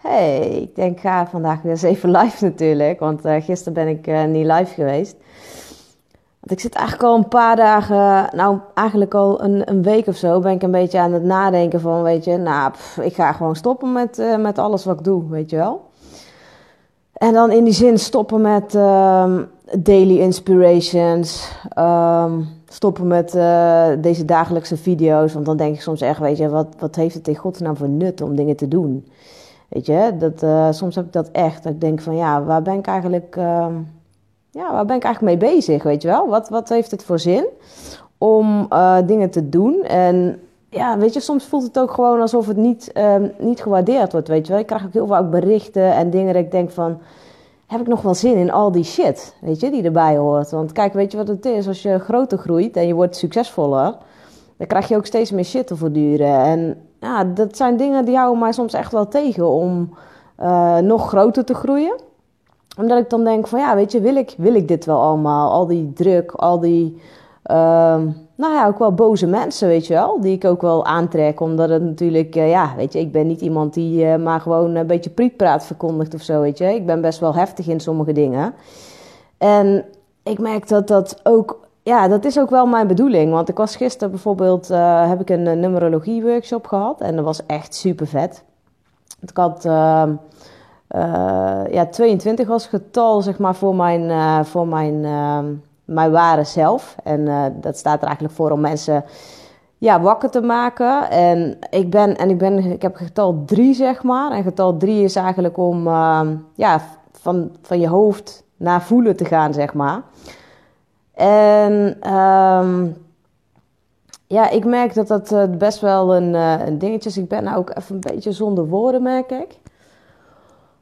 Hey, ik denk, ga vandaag weer eens even live natuurlijk. Want uh, gisteren ben ik uh, niet live geweest. Want ik zit eigenlijk al een paar dagen, nou eigenlijk al een, een week of zo, ben ik een beetje aan het nadenken van, weet je, nou, ik ga gewoon stoppen met, uh, met alles wat ik doe, weet je wel. En dan in die zin stoppen met um, daily inspirations, um, stoppen met deze dagelijkse video's. Want dan denk ik soms echt, weet je, wat, wat heeft het in godsnaam voor nut om dingen te doen? Weet je, dat, uh, soms heb ik dat echt. Dat ik denk van ja, waar ben ik eigenlijk, uh, ja, waar ben ik eigenlijk mee bezig? Weet je wel? Wat, wat heeft het voor zin om uh, dingen te doen? En ja, weet je, soms voelt het ook gewoon alsof het niet, niet gewaardeerd wordt. Weet je wel? Ik krijg ook heel vaak berichten en dingen dat ik denk van. Heb ik nog wel zin in al die shit, weet je, die erbij hoort? Want kijk, weet je wat het is? Als je groter groeit en je wordt succesvoller, dan krijg je ook steeds meer shit te voortduren. En ja, dat zijn dingen die houden mij soms echt wel tegen om uh, nog groter te groeien. Omdat ik dan denk van ja, weet je, wil ik, wil ik dit wel allemaal? Al die druk, al die, uh, nou ja, ook wel boze mensen, weet je wel. Die ik ook wel aantrek, omdat het natuurlijk, uh, ja, weet je, ik ben niet iemand die uh, maar gewoon een beetje prietpraat verkondigt of zo, weet je. Ik ben best wel heftig in sommige dingen. En ik merk dat dat ook ja, dat is ook wel mijn bedoeling. Want ik was gisteren bijvoorbeeld, uh, heb ik een, een numerologie workshop gehad. En dat was echt super vet. Ik had, uh, uh, ja, 22 was getal, zeg maar, voor mijn, voor mijn, ehm, mijn ware zelf. En dat staat er eigenlijk voor om mensen, ja, wakker te maken. En ik ben, en ik ben, ik heb getal 3, zeg maar. En getal 3 is eigenlijk om, ehm, ja, van, van je hoofd naar voelen te gaan, zeg maar. En um, ja, ik merk dat dat uh, best wel een, uh, een dingetje is. Ik ben nou ook even een beetje zonder woorden, merk ik.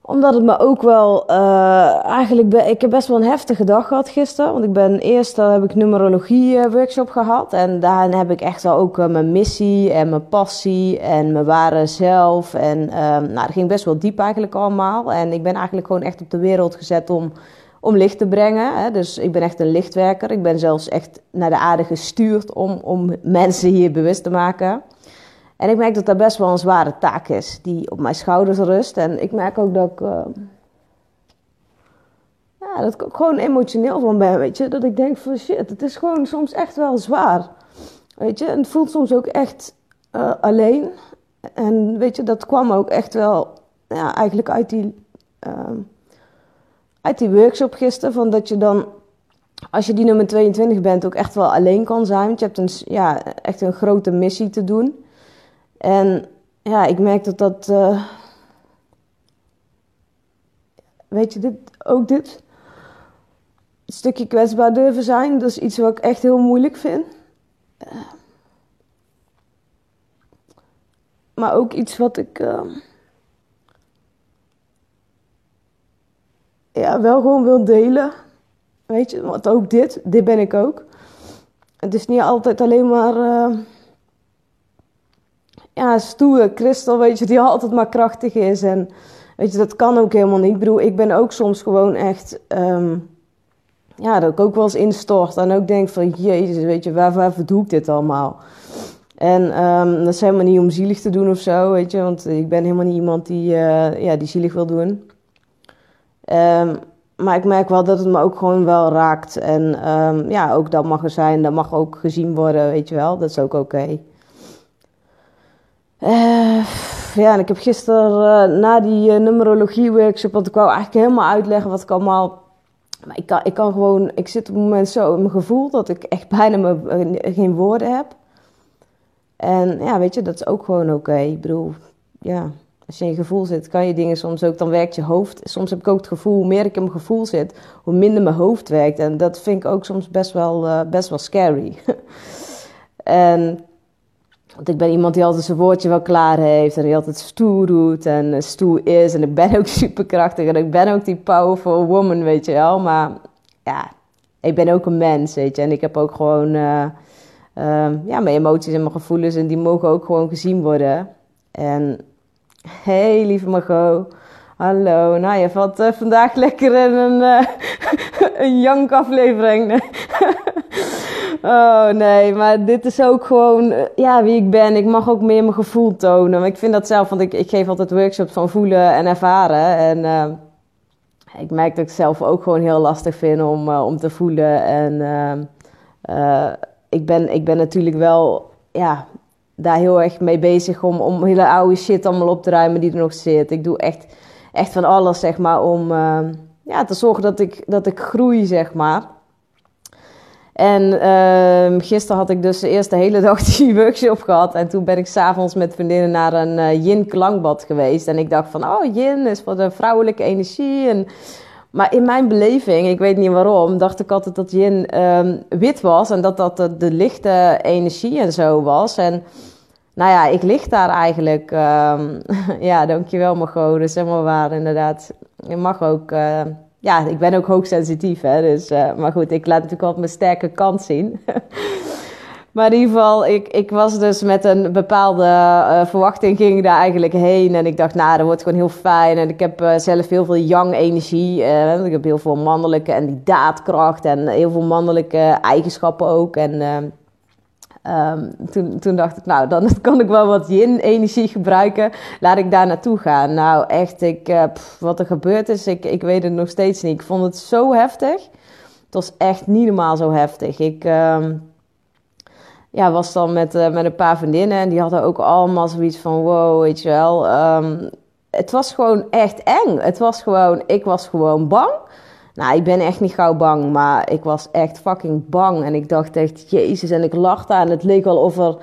Omdat het me ook wel... Uh, eigenlijk, ik heb best wel een heftige dag gehad gisteren. Want ik ben eerst heb ik numerologie workshop gehad. En daarin heb ik echt wel ook mijn missie en mijn passie en mijn ware zelf. En nou, dat ging best wel diep eigenlijk allemaal. En ik ben eigenlijk gewoon echt op de wereld gezet om om licht te brengen. Dus ik ben echt een lichtwerker. Ik ben zelfs echt naar de aarde gestuurd om, om mensen hier bewust te maken. En ik merk dat dat best wel een zware taak is, die op mijn schouders rust. En ik merk ook dat ik, uh, ja, dat ik gewoon emotioneel van ben, weet je. Dat ik denk van shit, het is gewoon soms echt wel zwaar. Weet je, en het voelt soms ook echt uh, alleen. En weet je, dat kwam ook echt wel ja, eigenlijk uit die... Uh, uit die workshop gisteren. Van dat je dan, als je die nummer 22 bent, ook echt wel alleen kan zijn. Want je hebt een, ja, echt een grote missie te doen. En ja, ik merk dat dat. Uh, weet je, dit, ook dit. Een stukje kwetsbaar durven zijn, dat is iets wat ik echt heel moeilijk vind. Uh, maar ook iets wat ik. Uh, ja, wel gewoon wil delen. Weet je, want ook dit, dit ben ik ook. Het is niet altijd alleen maar. Uh, ja, stoere kristal, weet je, die altijd maar krachtig is. En weet je, dat kan ook helemaal niet. Ik bedoel, ik ben ook soms gewoon echt. Um, ja, dat ik ook wel eens instort. En ook denk van, jezus, weet je, waar, waarvoor doe ik dit allemaal? En um, dat is helemaal niet om zielig te doen of zo, weet je. Want ik ben helemaal niet iemand die, uh, ja, die zielig wil doen. Um, maar ik merk wel dat het me ook gewoon wel raakt. En um, ja, ook dat mag er zijn. Dat mag ook gezien worden, weet je wel. Dat is ook oké. Uh, ja, en ik heb gisteren uh, na die uh, numerologie workshop... want ik wou eigenlijk helemaal uitleggen wat ik allemaal... Maar ik kan, ik kan gewoon... Ik zit op het moment zo in mijn gevoel... dat ik echt bijna me, geen woorden heb. En ja, weet je, dat is ook gewoon oké. Ik bedoel, ja als je in gevoel zit, kan je dingen soms ook, dan werkt je hoofd. Soms heb ik ook het gevoel, hoe meer ik in mijn gevoel zit, hoe minder mijn hoofd werkt. En dat vind ik ook soms best wel, uh, best wel scary. en, want ik ben iemand die altijd zijn woordje wel klaar heeft en die altijd stoer doet en uh, stoer is. En ik ben ook superkrachtig en ik ben ook die powerful woman, weet je wel. Maar ja, ik ben ook een mens, weet je. En ik heb ook gewoon, uh, ja, mijn emoties en mijn gevoelens en die mogen ook gewoon gezien worden. En Hey, lieve Margot. Hallo. Nou, je valt uh, vandaag lekker in een, uh, een jankaflevering. Oh nee, maar dit is ook gewoon eh, ja, wie ik ben. Ik mag ook meer mijn gevoel tonen. Ik vind dat zelf, want ik, ik geef altijd workshops van voelen en ervaren. En ik merk dat ik zelf ook gewoon heel lastig vind om, om te voelen. En ik, ben, ik ben natuurlijk wel ja, daar heel erg mee bezig om, om hele oude shit allemaal op te ruimen die er nog zit. Ik doe echt, echt van alles, zeg maar, om ja, te zorgen dat ik, dat ik groei, zeg maar. En uh, gisteren had ik dus de eerste hele dag die workshop gehad. En toen ben ik s'avonds met vriendinnen naar een uh, yin-klankbad geweest. En ik dacht van, oh, yin is voor de vrouwelijke energie. En, maar in mijn beleving, ik weet niet waarom, dacht ik altijd dat yin um, wit was. En dat dat de, lichte energie en zo was. En nou ja, ik lig daar eigenlijk. Um, ja, dankjewel Margot. Dat is helemaal waar, inderdaad. Je mag ook... Uh, ja, ik ben ook hoogsensitief, hè. Dus, uh, maar goed, ik laat natuurlijk altijd mijn sterke kant zien. maar in ieder geval, ik, ik was dus met een bepaalde uh, verwachting ging daar eigenlijk heen. En ik dacht, nou, dat wordt gewoon heel fijn. En ik heb uh, zelf heel veel yang-energie. ik heb heel veel mannelijke en die daadkracht. En heel veel mannelijke eigenschappen ook. En Um, toen, toen, dacht ik, nou, dan kan ik wel wat yin-energie gebruiken. Laat ik daar naartoe gaan. Nou, echt, ik, wat er gebeurd is, ik, ik weet het nog steeds niet. Ik vond het zo heftig. Het was echt niet normaal zo heftig. Ik um, ja, was dan met, uh, met een paar vriendinnen en die hadden ook allemaal zoiets van: wow, weet je wel. Um, het was gewoon echt eng. Het was gewoon, ik was gewoon bang. Nou, ik ben echt niet gauw bang, maar ik was echt fucking bang. En ik dacht echt, jezus, en ik lachte en het leek wel of er...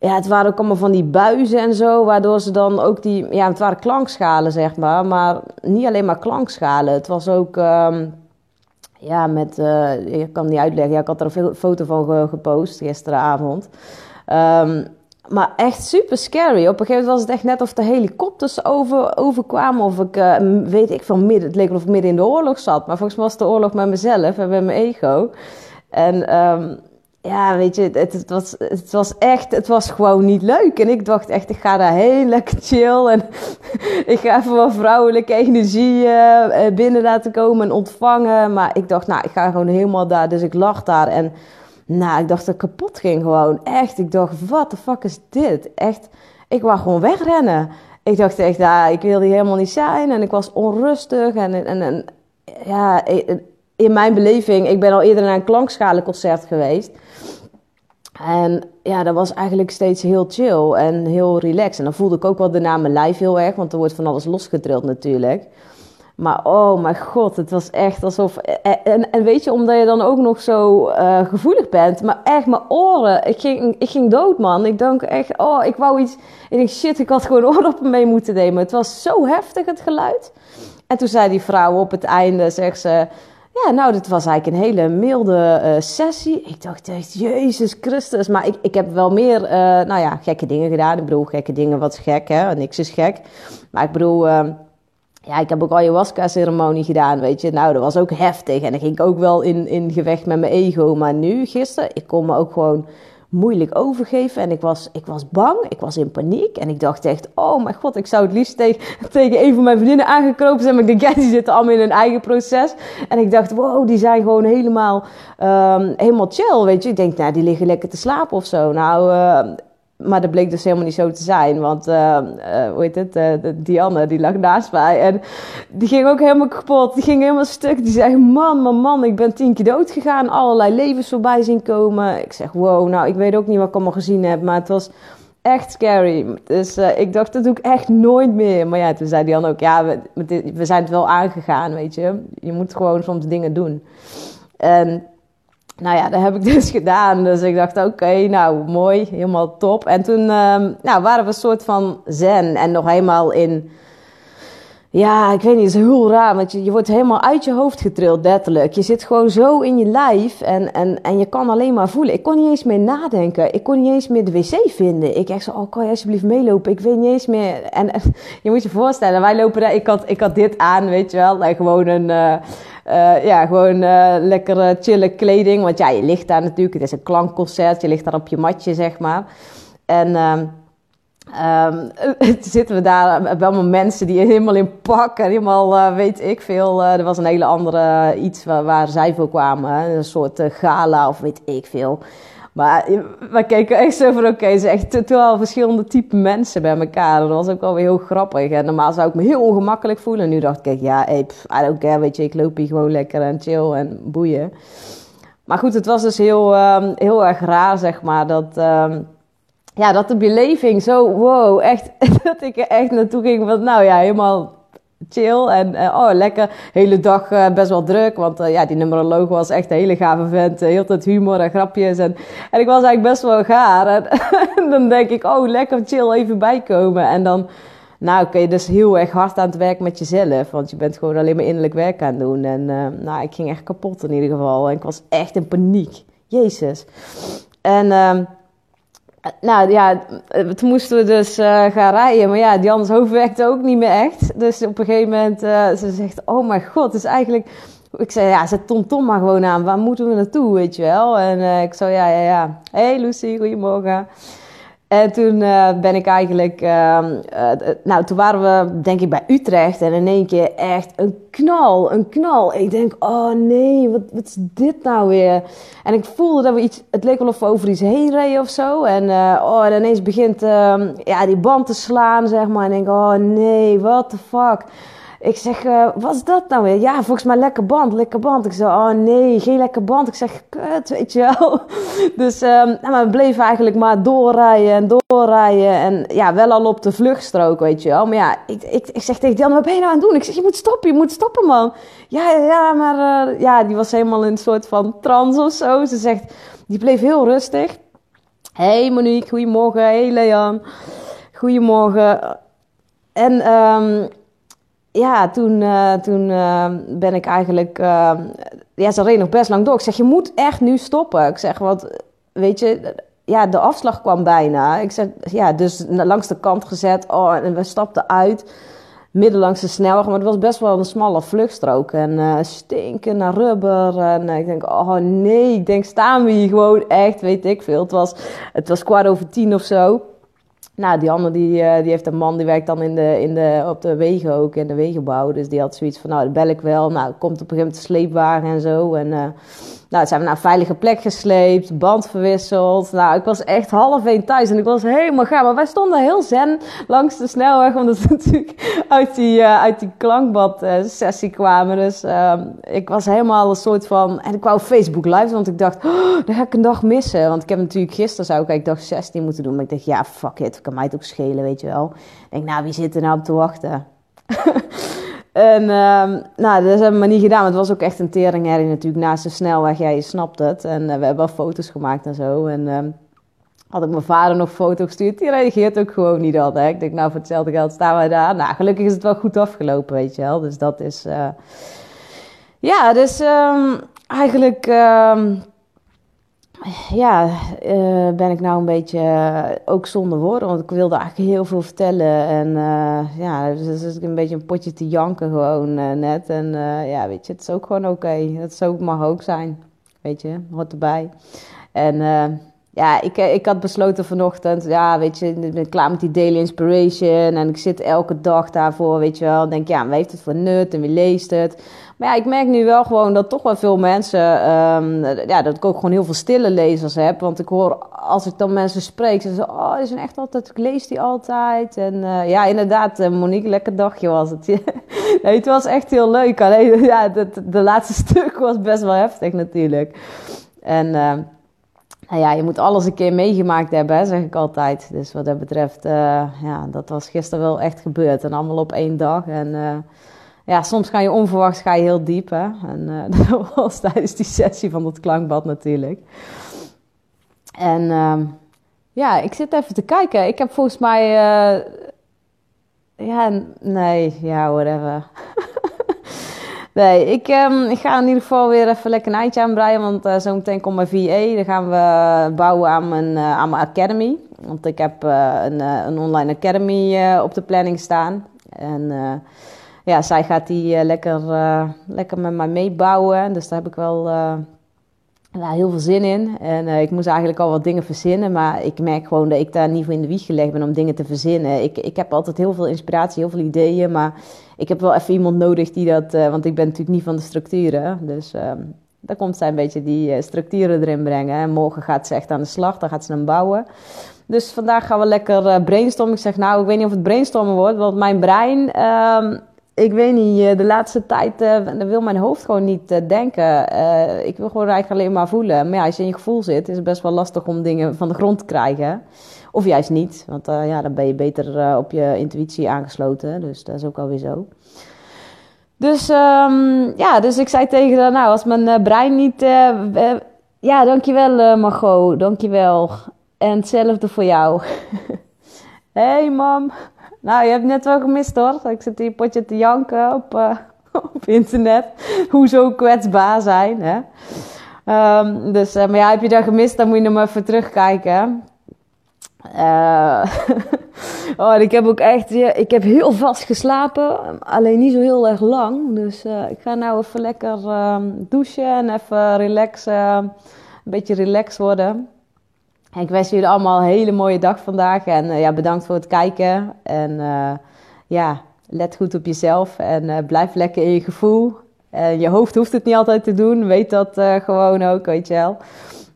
Ja, het waren ook allemaal van die buizen en zo, waardoor ze dan ook die... Ja, het waren klankschalen, zeg maar, maar niet alleen maar klankschalen. Het was ook... Um, ja, met... Uh, ik kan het niet uitleggen. Ja, ik had er een foto van gepost gisteravond. Um, maar echt super scary. Op een gegeven moment was het echt net of de helikopters over, overkwamen. Of ik, uh, weet ik van midden, het leek of ik midden in de oorlog zat. Maar volgens mij was het de oorlog met mezelf en met mijn ego. En um, ja, weet je, het, het, was, het was echt, het was gewoon niet leuk. En ik dacht echt, ik ga daar heel lekker chill. En ik ga even wat vrouwelijke energie uh, binnen laten komen en ontvangen. Maar ik dacht, nou, ik ga gewoon helemaal daar. Dus ik lag daar en... Nou, ik dacht dat ik kapot ging gewoon. Echt. Ik dacht, wat de fuck is dit? Echt. Ik wou gewoon wegrennen. Ik dacht echt, ja, ik wilde helemaal niet zijn. En ik was onrustig. En, en, en ja, in mijn beleving, ik ben al eerder naar een klankschalenconcert geweest. En ja, dat was eigenlijk steeds heel chill en heel relaxed. En dan voelde ik ook wel naam mijn lijf heel erg, want er wordt van alles losgedrild natuurlijk. Maar oh mijn god, het was echt alsof. En, en weet je, omdat je dan ook nog zo uh, gevoelig bent. Maar echt, mijn oren. Ik ging, ik ging dood, man. Ik dacht echt, oh, ik wou iets. Ik denk, shit, ik had gewoon oordoppen mee moeten nemen. Het was zo heftig, het geluid. En toen zei die vrouw op het einde, zegt ze. Ja, nou, dit was eigenlijk een hele milde uh, sessie. Ik dacht echt, Jezus Christus. Maar ik, ik heb wel meer, uh, nou ja, gekke dingen gedaan. Ik bedoel, gekke dingen, wat is gek, hè? Niks is gek. Maar ik bedoel ja, ik heb ook ayahuasca-ceremonie gedaan, weet je. Nou, dat was ook heftig. En dan ging ik ook wel in, in gevecht met mijn ego. Maar nu, gisteren, ik kon me ook gewoon moeilijk overgeven. En ik was, ik was bang, ik was in paniek. En ik dacht echt, oh mijn god, ik zou het liefst tegen, tegen een van mijn vriendinnen aangekropen zijn. Maar ik denk, ja, die zitten allemaal in hun eigen proces. En ik dacht, wow, die zijn gewoon helemaal, um, helemaal chill, weet je. Ik denk, nou, die liggen lekker te slapen of zo. Nou, uh, maar dat bleek dus helemaal niet zo te zijn. Want, uh, uh, hoe heet het, uh, Dianne, die lag naast mij. En die ging ook helemaal kapot. Die ging helemaal stuk. Die zei, man, man, man, ik ben tien keer dood gegaan. Allerlei levens voorbij zien komen. Ik zeg, wow, nou, ik weet ook niet wat ik allemaal gezien heb. Maar het was echt scary. Dus ik dacht, dat doe ik echt nooit meer. Maar ja, toen zei Dianne ook, ja, we, we zijn het wel aangegaan, weet je. Je moet gewoon soms dingen doen. En nou ja, dat heb ik dus gedaan. Dus ik dacht, oké, nou mooi, helemaal top. En toen um, nou, waren we een soort van zen en nog helemaal in... Ja, ik weet niet, het is heel raar, want je, je wordt helemaal uit je hoofd getrild, letterlijk. Je zit gewoon zo in je lijf en, en, en je kan alleen maar voelen. Ik kon niet eens meer nadenken. Ik kon niet eens meer de wc vinden. Ik echt zo, oh, kan je alsjeblieft meelopen? Ik weet niet eens meer... En, je moet je voorstellen, wij lopen daar... Ik had, ik had dit aan, weet je wel, en gewoon een... Uh, uh, ja, gewoon uh, lekkere chille kleding. Want ja, je ligt daar natuurlijk. Het is een klankconcert. Je ligt daar op je matje, zeg maar. En uh, Um, zitten we daar bij allemaal mensen die helemaal in pak en helemaal uh, weet ik veel. Uh, er was een hele andere iets waar, zij voor kwamen. Een soort gala of weet ik veel. Maar we keken echt zo van oké, ze echt totaal verschillende type mensen bij elkaar. Dat was ook wel weer heel grappig. En normaal zou ik me heel ongemakkelijk voelen. En nu dacht ik, ja, hey, pff, I don't care, weet je, ik loop hier gewoon lekker en chill en boeien. Maar goed, het was dus heel, um, heel erg raar, zeg maar, dat... Um, ja, dat de beleving zo, wow, echt, dat ik er echt naartoe ging van, nou ja, helemaal chill en uh, oh, lekker, hele dag uh, best wel druk, want uh, ja, die numeroloog was echt een hele gave vent, heel tijd humor en grapjes en, en ik was eigenlijk best wel gaar en, dan denk ik, oh, lekker chill, even bijkomen en dan, nou, je dus heel erg hard aan het werk met jezelf, want je bent gewoon alleen maar innerlijk werk aan het doen en nou, ik ging echt kapot in ieder geval en ik was echt in paniek, jezus. En... Nou ja, toen moesten we dus uh, gaan rijden. Maar ja, Jan's hoofd werkte ook niet meer echt. Dus op een gegeven moment, uh, ze zegt, oh mijn god, het is eigenlijk... Ik zei, ja, zet Tom Tom maar gewoon aan. Waar moeten we naartoe, weet je wel? En uh, ik zo, ja, ja, ja. Hey Lucy, goedemorgen. En toen uh, ben ik eigenlijk, uh, uh, nou toen waren we denk ik bij Utrecht en in één keer echt een knal, een knal. Ik denk, oh nee, wat, wat is dit nou weer? En ik voelde dat we iets, het leek wel of we over iets heen reden of zo. En oh, en ineens begint ehm, ja, die band te slaan, zeg maar. En ik denk, oh nee, what the fuck? Ik zeg, uh, wat is dat nou weer? Ja, volgens mij lekker band, lekker band. Ik zeg, oh nee, geen lekker band. Ik zeg, kut, weet je wel. Dus um, nou, we bleven eigenlijk maar doorrijden en doorrijden. En ja, wel al op de vluchtstrook, weet je wel. Maar ja, ik, ik, ik zeg tegen Jan, wat ben je nou aan het doen? Ik zeg, je moet stoppen, je moet stoppen, man. Ja, ja, maar uh, ja, die was helemaal in een soort van trance of zo. Ze zegt, die bleef heel rustig. Hey Monique, goedemorgen. Hey Leon, goedemorgen. En... Um, ja, toen, uh, toen uh, ben ik eigenlijk. Uh, ja, ze reed nog best lang door. Ik zeg: Je moet echt nu stoppen. Ik zeg: Want weet je, ja, de afslag kwam bijna. Ik zeg: Ja, dus langs de kant gezet. Oh, en we stapten uit. Midden langs de snelweg. Maar het was best wel een smalle vluchtstrook. En stinken naar rubber. En ik denk: Oh nee, ik denk: Staan we hier gewoon echt? Weet ik veel. Het was, het was kwart over tien of zo. Nou, die andere die, uh, die heeft een man die werkt dan in de, in de, op de wegen ook, in de wegenbouw. Dus die had zoiets van, nou, dat bel ik wel. Nou, komt op een gegeven moment de sleepwagen en zo. En uh, nou, zijn we naar een veilige plek gesleept, band verwisseld. Nou, ik was echt half één thuis en ik was helemaal gaar. Maar wij stonden heel zen langs de snelweg, omdat we natuurlijk uit die, uh, uit die klankbad-sessie kwamen. Dus uh, ik was helemaal een soort van... En ik wou Facebook live, want ik dacht, oh, ga ik een dag missen. Want ik heb natuurlijk gisteren, zou ik dag 16 moeten doen. Maar ik dacht, ja, fuck it, kan mij het ook schelen, weet je wel. Ik denk, nou, wie zit er nou op te wachten? En um, nou, dat hebben we niet gedaan. Het was ook echt een teringherrie natuurlijk naast de snelweg. Ja, je snapt het. En uh, we hebben wel foto's gemaakt en zo. En um, had ik mijn vader nog foto's gestuurd. Die reageert ook gewoon niet altijd. Ik denk, nou, voor hetzelfde geld staan wij daar. Nou, gelukkig is het wel goed afgelopen, weet je wel. Dus dat is... Uh... Ja, dus um, eigenlijk ja, uh, ben ik nou een beetje uh, ook zonder woorden. Want ik wilde eigenlijk heel veel vertellen. En uh, ja, dus is een beetje een potje te janken gewoon net. En ja, weet je, het is ook gewoon oké. Okay. Dat ook, mag ook zijn. Weet je, hoort erbij. En ja, ik, ik had besloten vanochtend, ja, weet je, ik ben klaar met die daily inspiration. En ik zit elke dag daarvoor, weet je wel. denk, ja, wie heeft het voor nut en wie leest het? Maar ja, ik merk nu wel gewoon dat toch wel veel mensen, um, ja, dat ik ook gewoon heel veel stille lezers heb. Want ik hoor, als ik dan mensen spreek, ze zeggen, oh, die zijn echt altijd, ik lees die altijd. En uh, ja, inderdaad, uh, Monique, lekker dagje was het. nee, het was echt heel leuk. Alleen, ja, de, de laatste stuk was best wel heftig natuurlijk. En... Uh, nou ja, je moet alles een keer meegemaakt hebben, zeg ik altijd. Dus wat dat betreft, uh, ja, dat was gisteren wel echt gebeurd. En allemaal op één dag. En uh, ja, soms ga je onverwachts ga je heel diep. Hè? En uh, dat was tijdens die sessie van het klankbad natuurlijk. En uh, ja, ik zit even te kijken. Ik heb volgens mij. Ja, nee, ja, whatever. Nee, ik, um, ik ga in ieder geval weer even lekker een eindje aanbreien. Want uh, zo meteen komt mijn VA. Dan gaan we bouwen aan mijn, aan mijn academy. Want ik heb een, een online academy op de planning staan. En ja, zij gaat die lekker, lekker met mij meebouwen. Dus daar heb ik wel daar heel veel zin in. En ik moest eigenlijk al wat dingen verzinnen. Maar ik merk gewoon dat ik daar niet voor in de wieg gelegd ben om dingen te verzinnen. Ik, ik heb altijd heel veel inspiratie, heel veel ideeën. Maar ik heb wel even iemand nodig die dat... want ik ben natuurlijk niet van de structuren. Dus ehm, daar komt zij een beetje die structuren erin brengen. En morgen gaat ze echt aan de slag. Dan gaat ze hem bouwen. Dus vandaag gaan we lekker uh, brainstormen. Ik zeg, nou, ik weet niet of het brainstormen wordt, want mijn brein, uh, ik weet niet, eh, de laatste tijd uh, wil mijn hoofd gewoon niet denken. ik wil gewoon eigenlijk alleen maar voelen. Maar ja, als je in je gevoel zit, is het best wel lastig om dingen van de grond te krijgen. Of juist niet, want ja, dan ben je beter op je intuïtie aangesloten. Dus dat is ook alweer zo. Dus um, ja, dus ik zei tegen haar, nou, als mijn brein niet... ja, dankjewel Margot, dankjewel. En hetzelfde voor jou. hey mam. Nou, je hebt net wel gemist hoor. Ik zit hier potje te janken op, uh, op internet. Hoezo kwetsbaar zijn. Hè? Um, dus, uh, maar ja, heb je dat gemist, dan moet je nog maar even terugkijken. Uh, oh, ik heb ook echt, ik heb heel vast geslapen, alleen niet zo heel erg lang. Dus ik ga nou even lekker uh, douchen en even relaxen, een beetje relaxed worden. Ik wens jullie allemaal een hele mooie dag vandaag. En uh, ja, bedankt voor het kijken. En uh, ja, let goed op jezelf. En uh, blijf lekker in je gevoel. Je hoofd hoeft het niet altijd te doen. Weet dat gewoon ook, weet je wel.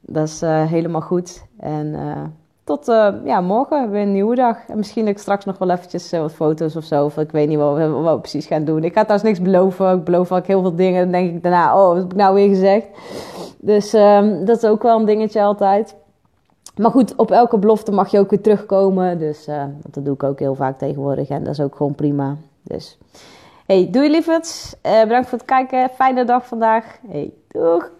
Dat is helemaal goed. En tot ja, morgen, weer een nieuwe dag. En misschien ik straks nog wel eventjes wat foto's of zo. Of ik weet niet wat we, wat we, precies gaan doen. Ik ga trouwens niks beloven. Ik beloof ook heel veel dingen. Dan denk ik daarna, oh, wat heb ik nou weer gezegd? Dus um, dat is ook wel een dingetje altijd. Maar goed, op elke belofte mag je ook weer terugkomen. Dus uh, dat doe ik ook heel vaak tegenwoordig. En dat is ook gewoon prima. Dus hey, doei lieverds. Uh, bedankt voor het kijken. Fijne dag vandaag. Hey, doeg!